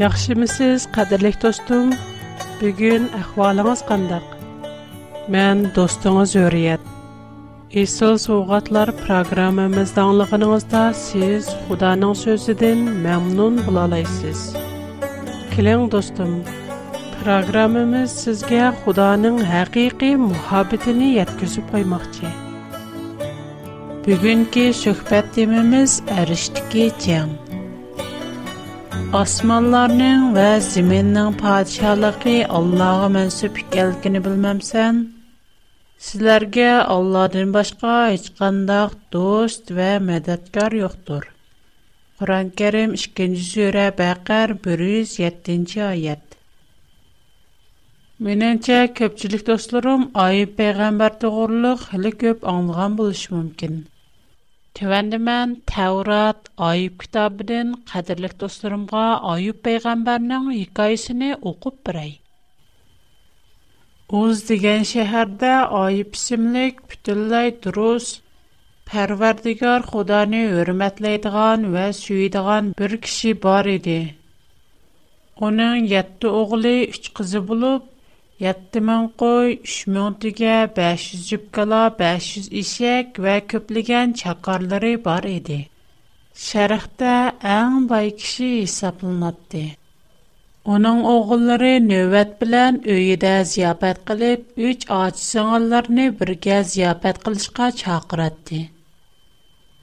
Яхшимисіз, қадирлих достум, бюгін ахвалыңыз қандыг. Мен достуңыз өріят. Исыл суғатлар програмымыз данлығыныңызда сіз худаның сөзіден мямнун бұлалайсиз. Килин, достум, програмымыз сізге худаның хаqiqi muhabitini yatqysup oymakchi. Бюгінки шохбат dimimiz arishtiki Osmanlarning va zaminning podshohligi Allohga mansub ekanligini bilmamsan? Sizlarga Allohdan boshqa hech qanday do'st va madadkor yo'qdir. Qur'on-Karim 2-sura Baqar 107-oyat. Меніңше көпчілік достарым айып пайғамбар тоғырлық хілі көп аңылған болышы мүмкін. تۆۋەندىمەن تەۋرات ئايۇب كىتابىدىن قەدىرلىك دوستلىرىمغا ئايۇب پەيغەمبەرنىڭ ھېكايىسىنى ئوقۇپ بېرەي ئۇز دېگەن شەھەردە ئايۇب ئىسىملىك پۈتۈنلەي دۇرۇس پەرۋەردىگار خۇدانى ھۆرمەتلەيدىغان ۋە سۆيىدىغان بىر كىشى بار ئىدى ئۇنىڭ يەتتە ئوغلى ئۈچ قىزى بولۇپ yetti ming qo'y uch ming tuya besh yuz jupkala eshak va ko'plagan chaqorlari bor edi sharqda eng boy kishi hisoblanadi uning o'g'illari navbat bilan uyida ziyofat qilib uch och singillarni birga ziyofat qilishga chaqiradi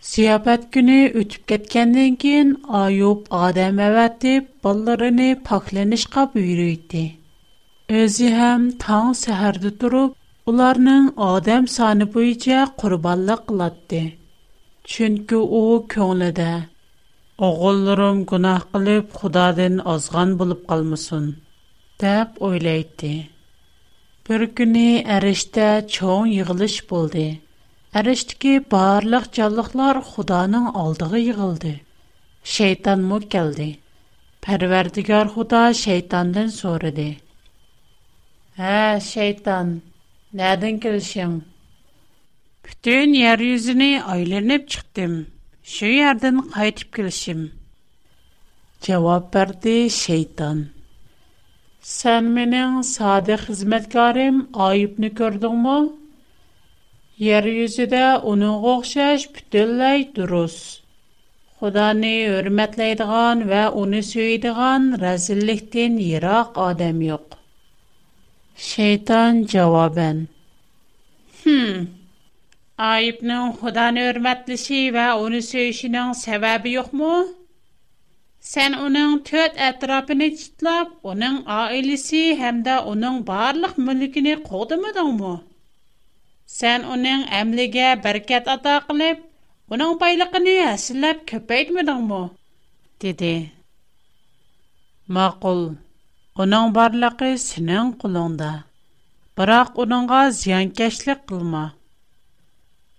Ziyafət kuni o'tib ketgandan keyin Ayub Adəm əvətib ballarını paklanışqa buyurdu. Özü həm taң səhərdə durub, ularının adam sanı boyunca qurbanlıq qılatdı. Çünki o könlədə, oğullarım günah qılıb Xudadan azğan bulub qalmasın, deyib oylaydı. Bir günü ərişdə çoğun yığılış buldu. Ərişdəki barlıq canlıqlar Xudanın aldığı yığıldı. Şeytan mı gəldi? Pərverdigar Xuda şeytandan sorudu. Әа, шейтан, нәдін кілшим? Пүтін ер-юзіні айленіп чықтим. Шу ердін қайтип кілшим. Чаваб барды шейтан. Сән минин сады хизмэткарим айыпны көрдің ма? Ер-юзі де уны ғоқшаш пүтіл-лай дұрус. Худани өрметлайдыған ва уни сөйдіған рәзіліктін ер-ақ адам ёп. Şeytan cavaben. Hmm. Ayıbının Xudanı örmətlişi və onu söyüşünün səbəbi yoxmu? Sən onun tört ətrafını çitlab, onun ailəsi həm də onun barlıq mülkünü qoğdumadın mı? Sən onun əmləgə bərkət ata qılıb, onun baylıqını əsilləb köpəytmədən mı? Maqul. Уның барлыгы сенең кулыңда. Бирақ уныңга зянкешлек кылма.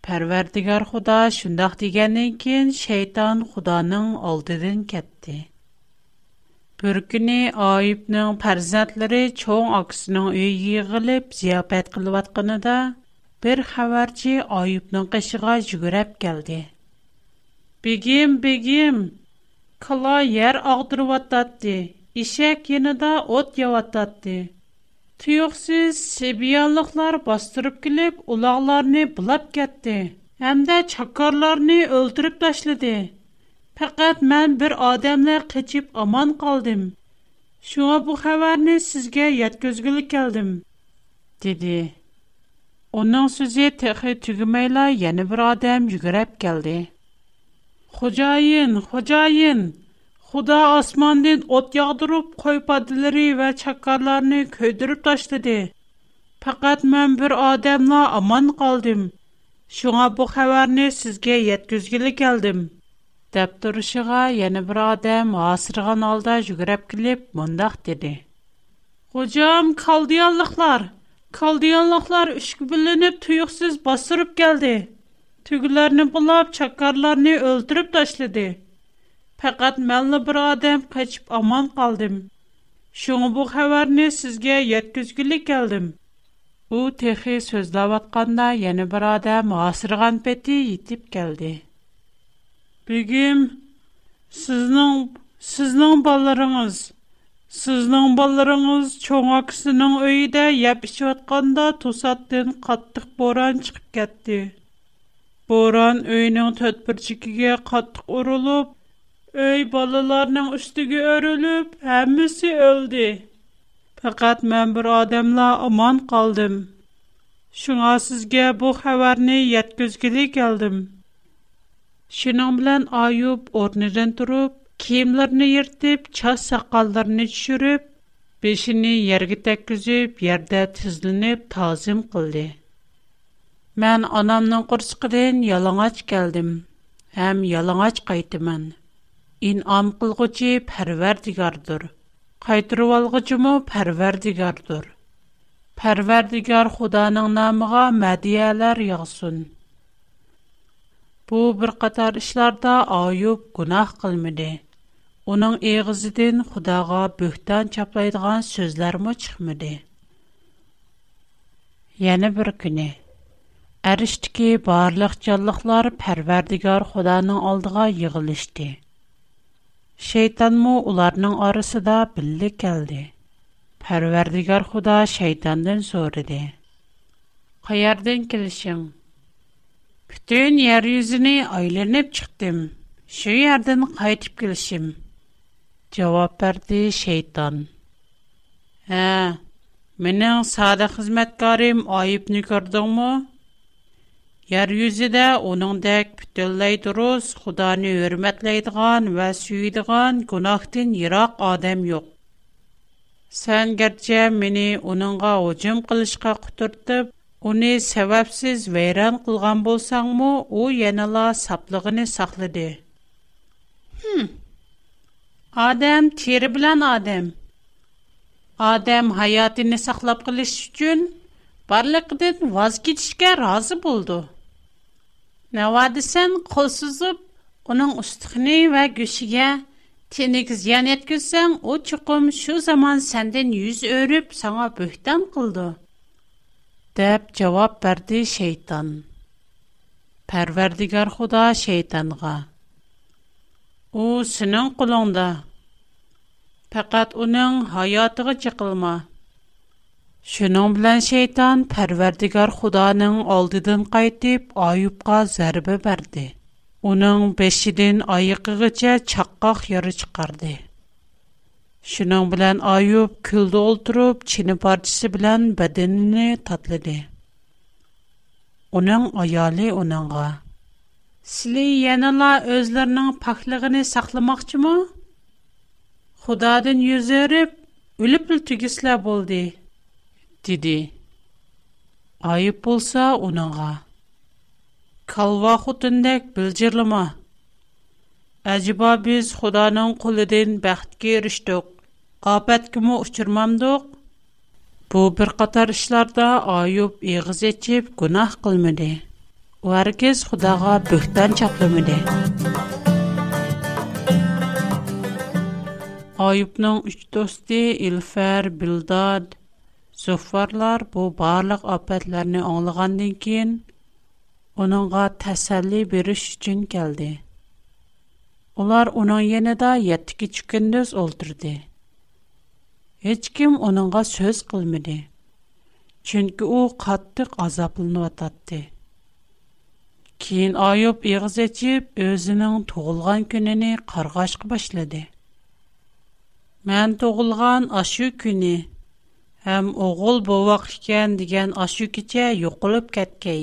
Пәрвәрдигар Худа шундый дигәненнән кин шайтан Худаның алдына кепте. Бөргүне Ойубның фарзатлары чөнг акысны уы йыгылып зяпат кылып ятканда бер хаварҗи Ойубның кышыга җыгырап geldi. Бигим бигим кала яр агдырып ятады ишек янында от яваттатты. Тюксыз себиялыклар бастырып килеп, улагларны булап кетти. Әмдә чакарларны өлтүрүп ташлады. Фақат мен бір адамны қечіп аман қалдым. Шуа бұ хабарны сізге еткізгілі келдім, деді. Оның сөзі тәқі түгімейла ені бір адам жүгіреп келді. Хожайын, хожайын, Худа асмандын от ягдырып, койпадылары ва чаккарларны көйдіріп таштыды. Пақат мән бір адамла аман қалдым. Шуңа бу хәбәрне сізге еткізгілі келдім. Дәп тұрышыға яны бір адам асырған алда жүгіріп келіп, мұндақ деді. Хучам, калдиянлықлар! Калдиянлықлар үшкі білініп, тұйықсіз басырып келді. Түгілеріні бұлап, чаккарларны өлтіріп таштыды. Пәкъат мәлле бир адам качып аман калдым. Шуң бу хәбарне сезгә 700 гына калдым. У ТХ сүзләп атканда яңа бир адам осырган пети итеп келди. Бигем сезнең, сезнең балаларыгыз, сезнең балаларыгыз чөңәк синең үйде япчы итканда тусаттын каттык буран чыкıp кетти. Буран үеннең Өй, балаларның üstеги өрүлеп, әmməsi өلد. Фақат мен бир адамла аман калдым. Шуңа сізге бу хәбәрне яткызды келдим. Шинн белән айып орныдан турып, киемләрне йертеп, ча сакалларын төшерүп, бешине йерге төкүзіп, ярда тизленеп тазим кылды. Мен анамның курчкырын ялыңач келдим, һәм ялыңач кайтыман. İnam qılğıcı Pərverdigardır. Qaytırıb alğıcımı Pərverdigardır. Pərverdigar Xudanın namına mədiyələr yağsın. Bu bir qatar işlərdə Ayub günah qılmadı. Onun eğizidən Xudağa böhtan çaplaydığı sözlər mə çıxmadı. Yəni bir günü Әриштікі барлық жалықлар пәрвердігар Құданың алдыға иғылышты. Шейтанму уларның арысы да білді келді. Парвэрдігар худа шейтандын зориди. «Хаярден келишим?» «Бүтін ер-юзіни айленіп чықтим. Шу-ярден хайтип келишим?» Чавап бәрді шейтан. «Ха, минин сады хызмэткарим Yeryüzidä onundak bütölläy dürüst, xudany hürmetleydigan wä süyidigan qonaqtin yiraq adam юк. Sän gerçe mini onunğa hücum qilishğa quturtıp, uni sebabsiz wäran kılğan bolsaŋmo, u yana la saplığını saqladı. Hım. Adam teri bilan adam. Adam hayatını saqlap qılış üçün barliqdi wazgeçişgä razy buldı. Навадисан, қолсузып, уның ұстыхний ва күшіге тениг зиян еткізсен, у чыгым шу заман сәнден юз орып саңа бүхтан қылды? Деп, цавап берді шейтан. Парвердігар худа шейтанга. У сүның қылында. Пақат уның хаятығы чыгылма. Шеннн блан шейтан парвардигар худаның алдын кайтып, айыпка зәрбе бәрде. Уның бешидән айыкыгыча чаккак яры чыкарды. Шыннн белән айып күлдә ултырып, чини парчысы белән бәдәне татлады. Уның аяле уныңга: "Сле янала үзләрнең пахлыгыны сакламакчымы?" худаны юзәрәп өлим түгесләр булды. Деди Аюб булса уныңга калва хөтндәк билҗерлеме. Әҗба биз Худаның кулыдан бахт кирештөк. Капат киме учırmамдык. Бу бер қатар işларда Аюб егъизечэп гунаһ кылмады. Уар кис Худага бүхтан чаклымады. Аюбның үш досты: Илфар, Билдар, Zuffarlar bu barlıq afətlərini anlığandan keyin onunğa təsəlli veriş üçün gəldi. Onlar onun yanında 7 küçük gündüz oldurdu. Heç kim onunğa söz qılmadı. Çünki o qatlıq azablanıb atatdı. Keyin Ayub iğiz açıb özünün doğulğan gününü qarğaşqa başladı. Mən doğulğan aşı günü ham o'g'il bo'voq ekan degan ashu kecha yo'qolib ketgay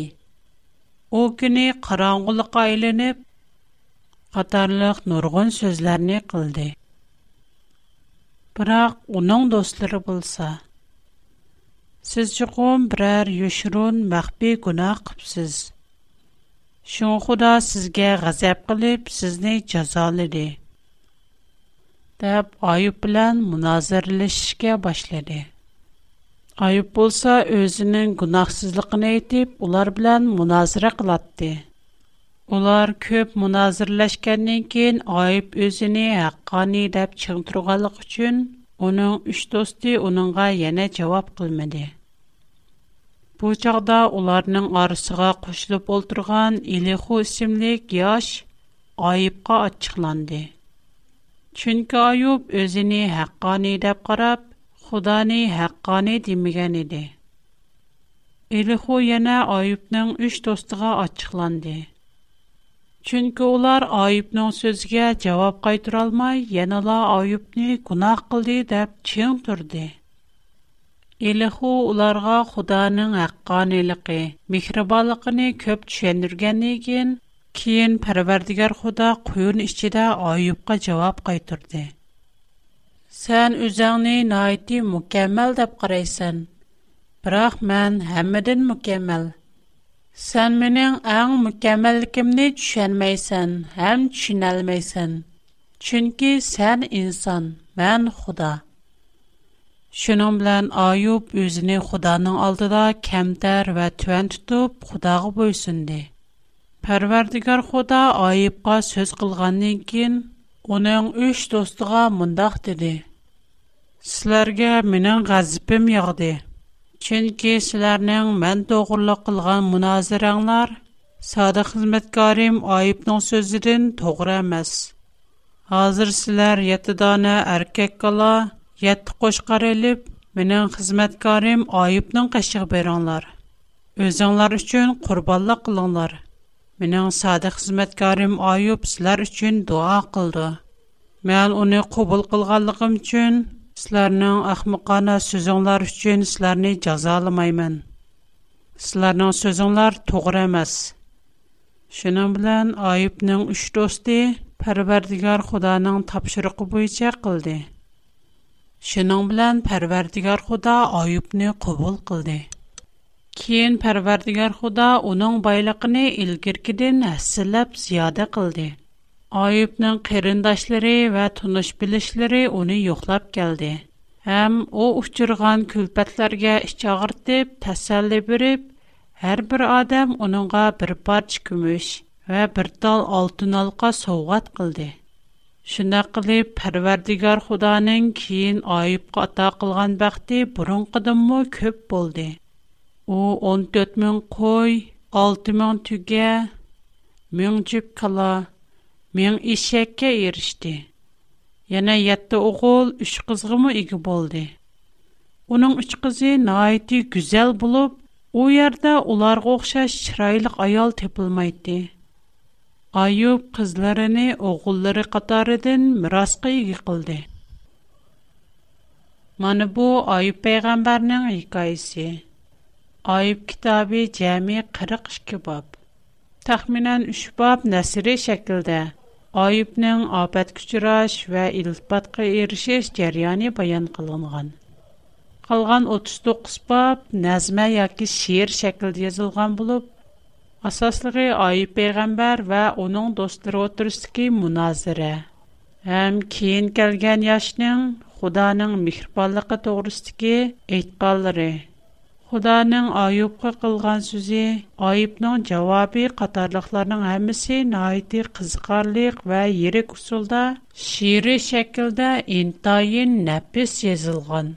u kuni qorong'ulikqa aylanib qatorliq nurg'un so'zlarni qildi biroq uning do'stlari bo'lsa siz chuqum biror yushurun maxfiy gunoh qilibsiz shu xudo sizga g'azab qilib sizni jazoladi deb oyib bilan munoziralashishga boshladi Айып болса, өзінің гунақсызлықын әйтіп, олар білән мұназыры қылатты. Олар көп мұназырләшкәннен кейін айып өзіні әққаны деп чыңтырғалық үшін, оның үш досты оныңға яна жауап қылмады. Бұл жағда оларның арысыға құшылып олтырған Илеху үсімлік яш айыпқа атчықланды. Чүнкі айып өзіні әққаны деп қарап, Худаны хаққаны демеген еді. Элиху яна Айыпның үш достыға ачықланды. Чүнкі олар Айыпның сөзге жауап қайтыр алмай, янала Айыпны күнақ қылды деп чен тұрды. Элиху оларға Худаның хаққанылығы, михрибалықыны көп түшендірген еген, кейін пәрвердігер Худа құйын ішчеді Айыпқа жауап қайтырды. Сен үҗәнең нәйти mükemmel дип караешсен. Бирок мен һәммидән mükemmel. Сәннең иң mükemmel кемне түшәнмәйсән, һәм чинәлмәйсән. Чөнки сән инсан, мен Худа. Шун белән Айып özенең Худаның алдына кемтәр ва туан туп Худага бөлсөндә. Парвардигар Худа Айыпка сөз кылганнан кин, "Уның 3 достыга мондах диде. Sizlərə mənim qəzəbim yağdı. Çünki sizlərin mən doğruluq qılğan münazirənglər sadə xidmətkarim Ayibnin sözüdən doğru emas. Hazır sizlər 7 dana erkek qala, 7 qoşqar elib mənim xidmətkarim Ayibnin qəşiq beranlar. Özünlər üçün qurbanlıq qılınlar. Менің сады қызметкарым Айып сілер үшін дуа қылды. Мән оны қобыл қылғалығым үшін sizlarning ahmoqona سۆزۈڭلار uchun sizlarni jazolamayman sizlarning سۆزۈڭلار to'g'ri emas shuning bilan ئايىبنىڭ uch do'sti پەرۋەردىگار xudoning topshirig'i bo'yicha qildi shuning bilan Parvardigar Xudo Ayubni qabul qildi. Keyin Parvardigar Xudo uning boyligini ilgirkidan hassillab ziyoda qildi. Ayubning qarindoshlari va tunish bilishlari uni yo'qlab keldi. Ham u uchirgan kulpatlarga ich og'irtib, tasalli berib, har bir odam uningga bir parcha kumush va bir tol oltin alqa sovg'at qildi. Shunda qilib, Parvardigor Xudoning keyin Ayubga ato qilgan baxti burunqidanmi ko'p bo'ldi. U 14 ming qo'y, 6 ming tuga, 1000 мен ишекке ирişти. Яна ятты оғул үш қызғымы иги болды. Уның үш қызы найти гүзел болып, о ярда оларға оқшаш чырайлық аял тепілмайды. Айып қызларыны оғуллары қатарыдын мирасқа иги қылды. Мана бу Айып пейғамбарның икайсы. Айып китабы жәме 42 баб. Тахминан 3 баб нәсіре Айыпның апат күчіраш вә илтпатқа ерішеш жәрияне баян қылынған. Қалған 39 бап нәзмә яки шиер шәкілді езілған болып, асаслығы айып пейғамбар вә оның достыры отырыстығы мұназыры. Әм кейін кәлген яшның Құданың мекірпалықы тоғырыстығы әйтқалыры – Худаның айыпқа қылған сүзі, айыпның жауабы қатарлықларының әмісі найты қызқарлық вә ерек ұсылда шиыры шәкілді интайын нәпіс езілған.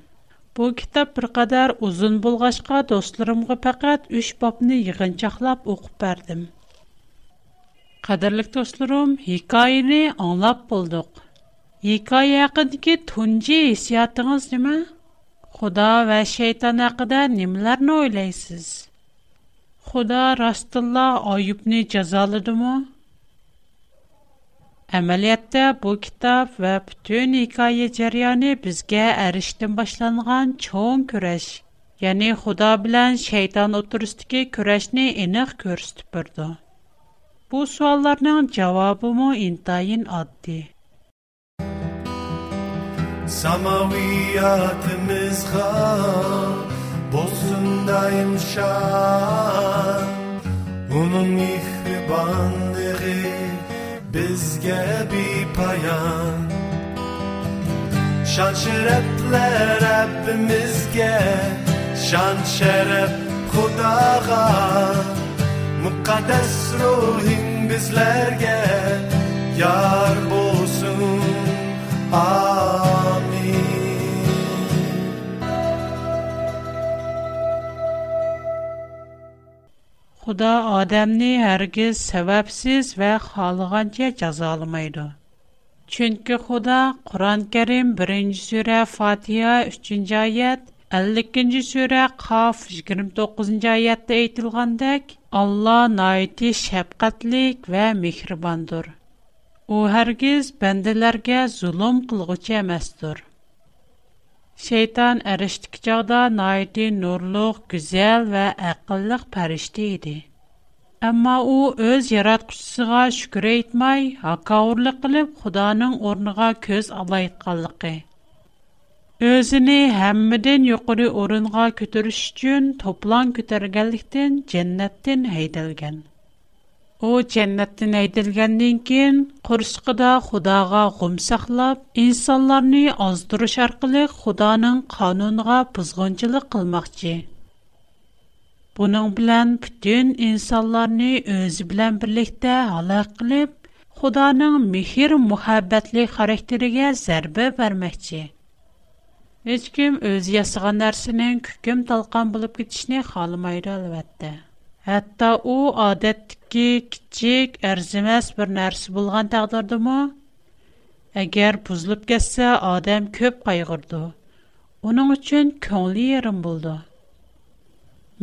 Бұл кітап бір қадар ұзын болғашқа достырымғы пәкәт үш бапны еғінчақлап оқып бәрдім. Қадарлық достырым, екайыны аңлап болдық. Екай әқіндіке түнде есиятыңыз деме? Xuda və şeytan haqqında nimlərni oylaysız? Xuda rastilla Ayubni cəzaladımı? Əməliyyatda bu kitab və bütün hekayə cəryanı bizə ərişdən başlanğan çoğun kürəş, yəni Xuda bilən şeytan oturusdakı kürəşni eniq göstərib Bu sualların cavabı mı intayin addi. Samaviyatımızga Bozundayım şan Onun mihribanlığı Bizge bir payan Şan şereple Rabbimizge Şan şeref Kudağa Mukaddes ruhin bizlerge Yar Bosun. Ah Xuda odamni hərgiz səbəbsiz və xalığanca cəzalamaydı. Çünki Xuda Quran-Kərim 1-ci surə Fatiha 3-cü ayət, 52-ci surə Qaf 29-cu ayətdə aytılğandək, Allah naiti şəfqətlik və mehribandır. O hərgiz bəndələrə zulm qılğıcı emasdır. Şeytan erişdik çağda naidi nurluq, güzel və əqillik pərişdi idi. Amma u öz yaratqıçısına şükür etmay, haqqa uğurluq qılıb Xudanın ornığa köz alay etqanlıqı. Özünü həmmidən yuqarı ornığa kötürüş toplan kötərgənlikdən cənnətdən heydilgən. u jannatdan aytilgandan keyin qurishqida xudoga g'um saqlab insonlarni ozdirish orqali xudoning qonuniga buzg'unchilik qilmoqchi buning bilan butun insonlarni o'zi bilan birlikda halok qilib xudoning mehr muhabbatli xarakteriga zarba bermoqchi hech kim o'zi yasagan narsaning kukm talqon bo'lib ketishni xohlamaydi albatta Hatta o adətdəki kiçik, ərziməz bir nərsə bolğan təqdirdimi, əgər buzulub getsə, adam köp qayğırdı. Onun üçün көңлі yerim buldu.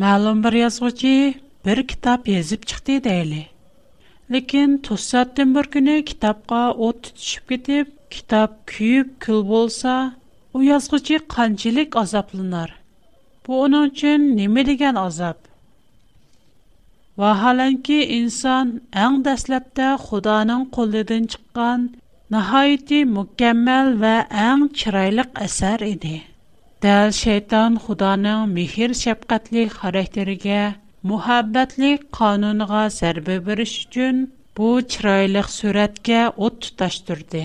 Malum bir yazğıcı bir kitab yazıb çıxdı deyli. Lekin to'satdan bir kuni kitobga o't tutishib ketib, kitob kuyib kul bo'lsa, u yozuvchi qanchalik azoblanar? Bu uning uchun nima degan azob? Vahalanki inson eng dastlabda xudoning qo'lidan chiqqan nihoyatda mukammal va eng chiroyli asar edi dal shayton xudoning mehr shafqatli xarakteriga muhabbatli qonuniga zarba berish uchun bu chiroyli suratga o't tutashtirdi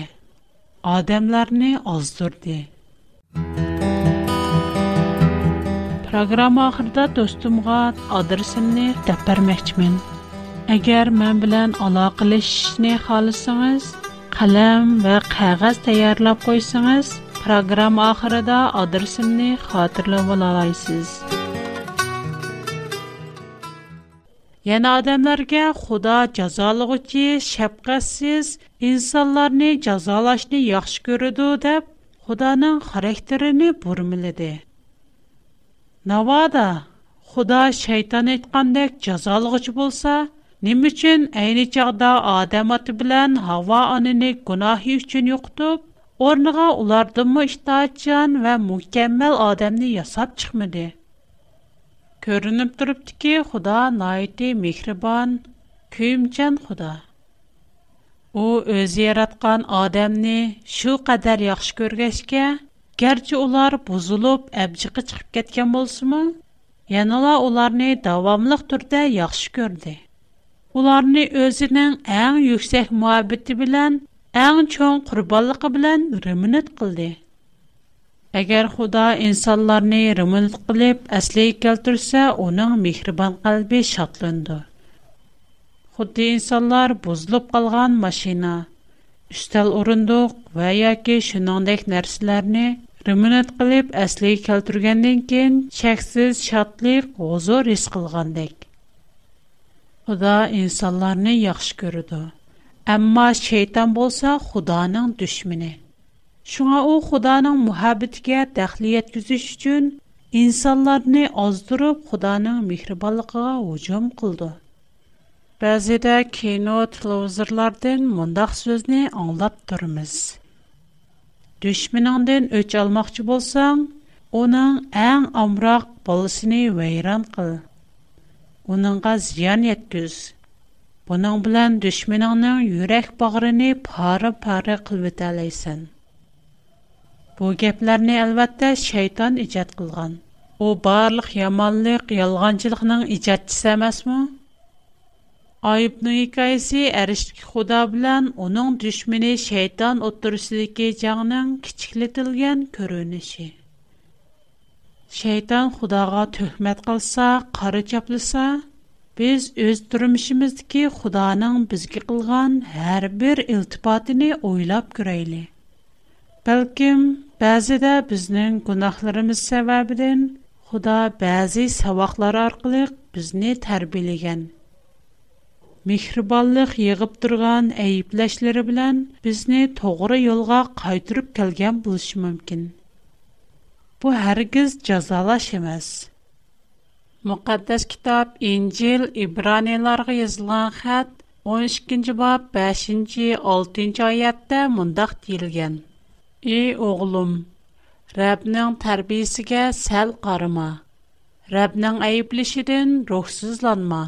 odamlarni ozdirdi Программа ахырда достумга адресимni deb bermoqchiman. Agar men bilan aloqalashishni xohlasangiz, қалам ва qog'oz tayyorlab qo'ysangiz, программа oxirida adresimni xotirlab olasiz. Яна odamlarga Худо jazolag'uchi, shafqatsiz инсонларни jazolashni яхши ko'radi deb Xudoning характерини burmiladi. Навада, Худа шайтан айткандек жазалыгыч болса, нем үчүн айны чагда адам аты менен Хава анын гунаһы үчүн юктуп, орныга улардын мы иштачан ва мукаммал адамны ясап чыкмады. Көрүнүп турупту ки, Худа найты мехрибан, күйүмчан Худа. О өз яраткан адамны шу кадар Гәрчә олар бузылып, әҗикә чыгып кеткән булсамы, яналар уларны дәвамлы төрте яхшы күрде. Уларны özенең иң yükсәк мәхәббәте белән, иң чоң курбанлыгы белән рәхмәт кылды. Әгәр Худо инсандарны рәхмәт кылып әслей кертсә, униң мехриман калбе шатланды. Хутти инсандар бузылып калган машина, үстәл орындык Ремнет кылып, аслеге калтыргандан кин, чакссыз, шатлыр, хозориш кылгандай. Худо инсандарны яхшы күрә дә. Әмма шейтан булса, Худаның düşмене. Шуңа ул Худаның мөхәббетгә тәхлият күзүш өчен инсандарны оздырып, Худаның мехрибанлыгын уҗом кылды. Бәзе дә кинот, лузерлардан мондай сөзне аңлап Düşmanından öç almaqçı bolsan, onun ən amraq balasını vəyran qıl. Onunğa ziyan yetküz. Bunun bilan düşmanının yürək bağrını para-para qılıb etələysən. Bu geplarni albatta şeytan ijod qilgan. U barliq yomonlik, yolg'onchilikning ijodchisi emasmi? Айыпның икайсы әрішілік худа білән оның дүшміні шайтан отырысыдеке жаңның кичіклетілген көрініші. Шайтан худаға төхмет қылса, қары чаплыса, біз өз түрімішіміздікі худаның бізге қылған әр бір үлтіпатыны ойлап күрейлі. Бәлкім, бәзіде бізнің күнақларымыз сәвәбіден худа бәзі сәвақлар арқылық бізні тәрбелеген. Mihrbanlıq yığıp turgan äyibläşleri bilen bizni toğrı yolğa qaytırıp kelгән bulış mümkin. Bu hərگیز jazalaş emas. Muqaddas kitap Injil İbraniyalarga yazılan xat 12-nji 5 6-nji ayatda mundaq tiilгән. "Ey oğlum, Rabning tərbiyesigä sel qarma. Rabning äyibläşidən ruhsızlanma."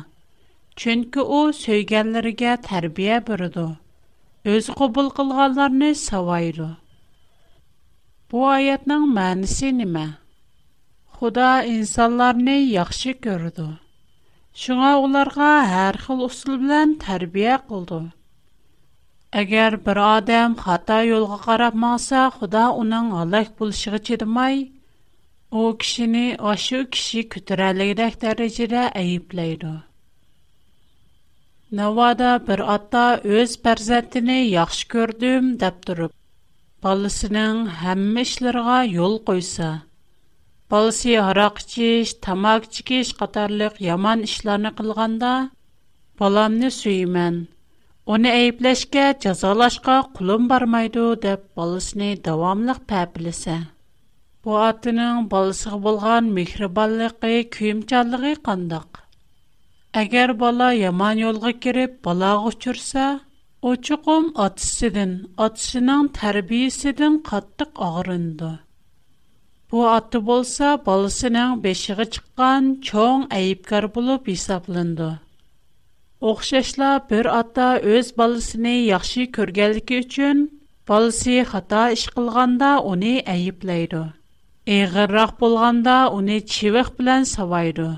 Чөнки ул сөйгәнләргә тәрбия бирде. Өз кабул кылганларны савайды. Бу аятның мәнисе нимә? Худа инсанларны яхшы күрде. Шуңа уларга һәр хил усул белән тәрбия кылды. Әгәр бер адам хата юлга карап маса, Худа уның алак булышыгы чедмай, ул кешене ашу кеше күтәрәлегрәк дәрәҗәдә әйипләйде. Навада бер ата өз пәрзәтіне яхшы көрдім дәп тұрып. Балысының хәмі ішлерға йол қойса. Балысы арақ чеш, тамак чекеш қатарлық яман ішларыны қылғанда, баламны сүймен. Оны әйіплешке, жазалашқа құлым бармайды деп балысыны давамлық пәпілісі. Бу атының балысығы болған мекрибалықы күйімчалығы қандық. Әгәр бала яман йолга кирип, бала гычырса, очуқым атысыдын, атысының тәрбиесіден қаттық ағырынды. Бу атты болса, баласының бешіғы чыққан чоң әйіпкар болып есаплынды. Оқшашла бір атта өз баласыны яхшы көргәлікі үчін, баласы хата іш қылғанда оны әйіплейді. Эғыррақ болғанда оны чевіқ білән савайды.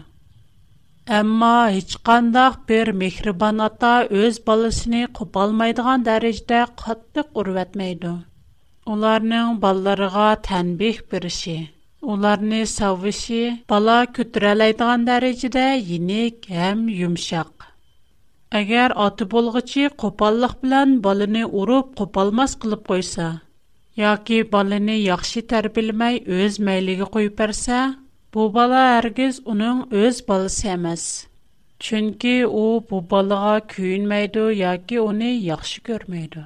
Әмма һичкандак бер мехрибан ата өз баласын купалмайдыган дәрәҗәдә каттык урватмайды. Уларның балларыга тәнбих бирише, уларны савышы, бала күтерәләйдыган дәрәҗәдә йинек һәм йомшак. Әгәр аты булгычы купаллык белән баланы урып купалмас кылып койса, яки баланы яхшы тәрбиялмай үз мәйлеге куйып берсә, Бубала бала әргіз оның өз баласы әмәс. Чөнки о бу балаға күйінмейді, яки оны яхшы көрмейді.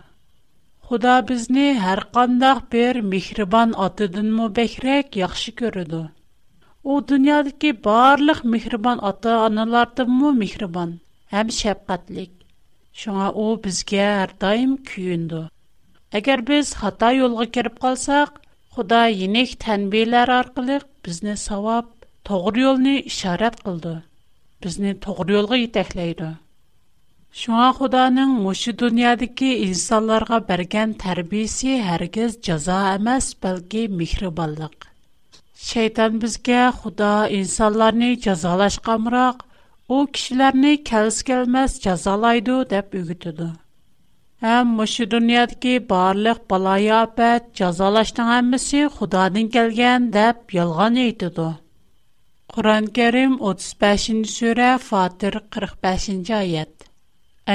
Худа бізні әр қандақ бір михрибан атыдың му бәкірек яқшы көрді. О дүниадыки барлық михрибан аты аналарды му михрибан, әм шәпқатлик. Шуңа о бізге әр даим күйінді. Әгер біз хата йолға керіп қалсақ, Худа енек тәнбейләр арқылық бізні савап, to'g'ri yo'lni ішарат қылды. Bizni to'g'ri yo'lga yetaklaydi. Шуңа Худаның мушы дөньядагы инсанларга бергән тәрбиясе һәргиз җәза эмас, бәлки мехрибанлык. Шайтан безгә Худа инсанларны мұрақ, о кешеләрне кәліс кәлмәс жазалайды деп үгетүде. Həm məşə dünyadakı barlıq balayafət, cəzalaşdığın hamısı Xudadan gələn deyə yalan aytıdı. Qur'on-Kərim 35-surə Фатир 45-ayət.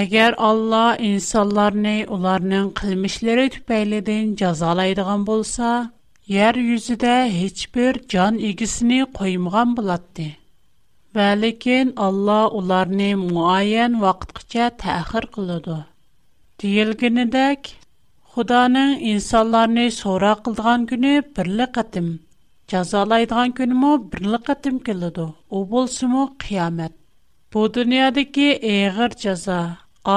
Əgər Allah insanlarni onların qilmishlari tüpəylidən cəzalaydigan bolsa, yer yüzüdə heç bir can igisini qoymagan bulatdı. Və lakin Allah onlarni müəyyən vaqtqaça təxir qılıdı. Дилгенедек Худаның инсанларны сора кылдыган күне бирле кытым. Жазалайдыган күне мо бирле кытым келеду. У болсымо кыямат. Бу дөньядагы эгер жаза,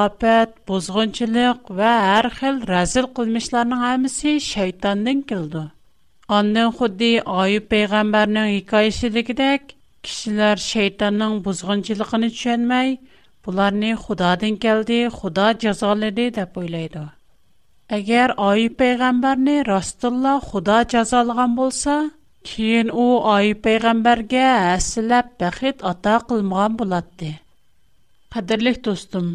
апат, бузгынчылык ва һәр хил разил кылмышларның һәммәсе шайтандан келеду. Аннан худди Аюб пәйгамбәрнең хикаясыдагыдек, кешеләр шайтанның бузгынчылыгын төшенмәй, bularni xudodan keldi xudo jazoladi deb o'ylaydi agar oyib payg'ambarni rostilla xudo jazolagan bo'lsa keyin u oyib payg'ambarga hasilab baxit ato qilmagan bo'ladi qadrli do'stim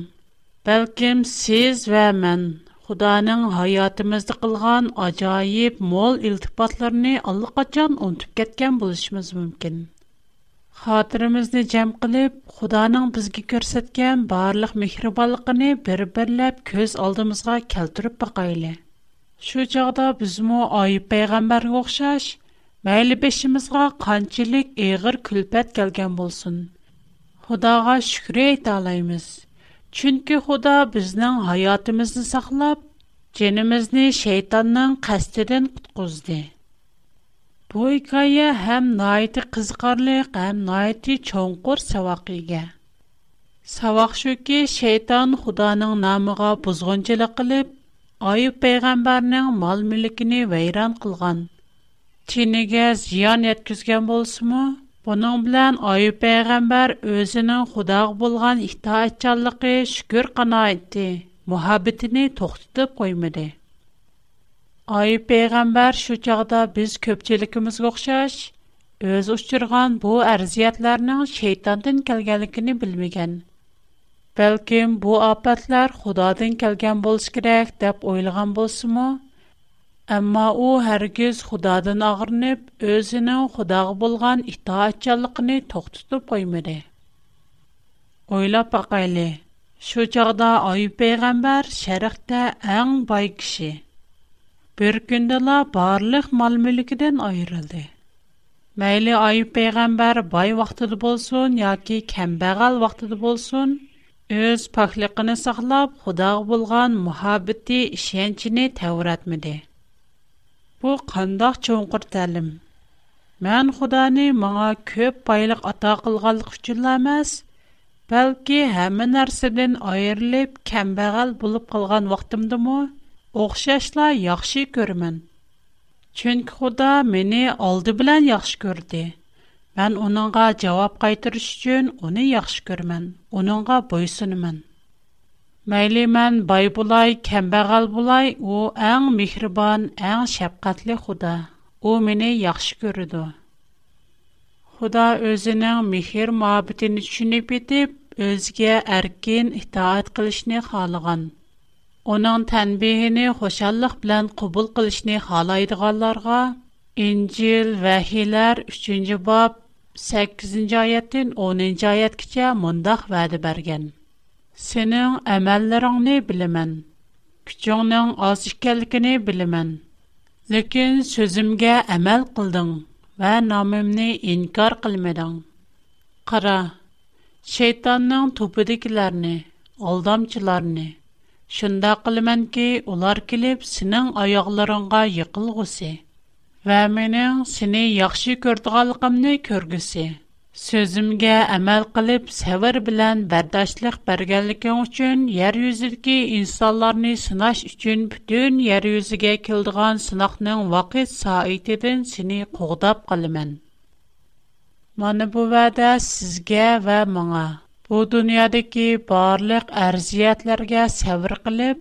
balkim siz va man Xudanın həyatımızda qılğan ajoyib mol iltifatlarını allaqaçan unutub ketgan bo'lishimiz mumkin. xotirimizni jam qilib xudoning bizga ko'rsatgan barliq mehribonligini bir birlab ko'z oldimizga keltirib boqayli shu chog'da bizmu oyib payg'ambarga o'xshash mayli beshimizga qanchalik eg'ir kulpat kelgan bo'lsin xudoga shukr aytolaymiz chunki xudo bizning hayotimizni saqlab jinimizni shaytonning qasdidan qutqizdi Bu hikoya ham noiti qiziqarliq ham noiti cho'nqur savoqiga. Savoq shuki, shayton Xudoning nomiga buzg'unchilik qilib, Ayub payg'ambarning mol-mulkini vayron qilgan. Tiniga ziyon yetkizgan bo'lsa-mu, Бұның білән Айып пайғамбар өзінің Худағы болған итаатчанлығы шүкір қана айтты. Мұхаббетini тоқтатып Ай пейғамбар шучағда біз көпчелікіміз қоқшаш, өз ұшчырған бұ әрзиятларының шейтандың кәлгәлікіні білмеген. Бәлкім бұ апатлар құдадың кәлген болыш керек деп ойылған болсы мұ? Әмма о әргіз құдадың ағырынып, өзінің құдағы болған ита тоқтытып қоймыды. Ойлап бақайлы, шу Ай пейғамбар шәріқті әң бай кіші. бір күндала барлық мал мүлікіден айрылды. Мәйлі Айуп пейгамбар бай вақтыды болсун, яки кәмбэгал вақтыды болсун, өз пахлиқыны сахлап, худағы болған мухабидди ішенчіні тәуыр атмиди. Бу, қандах чоуң құрталим. Мен худани маңа көп байлық ата қылғал құчыламаз, бәлки хамин арсидин айрылип кәмбэгал болып қылған вақ اخششلا یاخشی کردن. چون خدا منی алды بلن یاخش کردی. Мен اونانگا جواب قایترش چون اونی یاخش کردن. اونانگا بایسون من. میلی من بايبولاي کم بغل بولاي او انج میخربان انج شب قتل خدا. او منی یاخش کردو. خدا از نام میخر مابتن چنی بیت از Onun tənbihini xoşallıq bilan qəbul qilishni xohlaydiganlarga İncil vəhilər 3-cü bab 8-ci 10-cu ayətə qədər mündəh vədi bərgən. Sənin əməllərini biləmən. Küçüğünün az ikənlikini biləmən. Lakin sözümə əməl qıldın və namımı inkar qılmadın. Qara şeytanın topudiklərini, Шында кылман ки, улар килеп, синең аягларыңга йыкылгысы ва менең сине яхшы көрдегәнлыгымны көргесе. Сөзимгә әмәл кылып, сәвер белән бердашлык бергәнлеген өчен яр юзылки инсанларны сынаш өчен бүтән яр юзыга килдегән сынакның вакыт саитеден сине кугдап кылман. Мана бу вада сезгә ва моңа bu dunyodagi barliq arziyatlarga sabr qilib,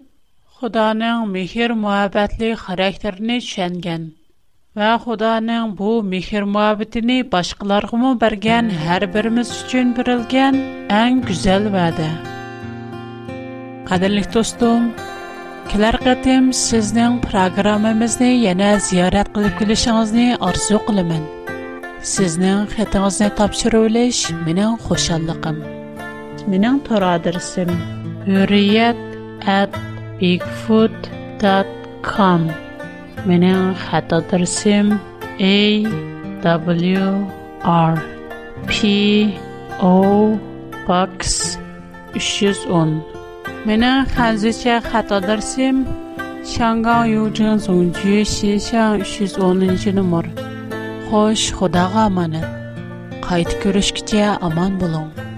Xudoning mehr-muhabbatli xarakterini tushungan va Xudoning bu mehr-muhabbatini boshqalarga bergan har birimiz uchun berilgan eng go'zal va'da. Qadrli do'stim, kelar qatim sizning programmamizni yana ziyorat qilib kelishingizni orzu qilaman. Sizning xatingizni topshirib olish mening xo'shalligim. менің тұр адресім hurriyet at bigfoot.com менің хат адресім a w r p o box 310 менің хәзірше хат адресім 香港邮政总局西巷310 нөмір. Хош, Худаға аманат. Қайт көрішкіте аман болуң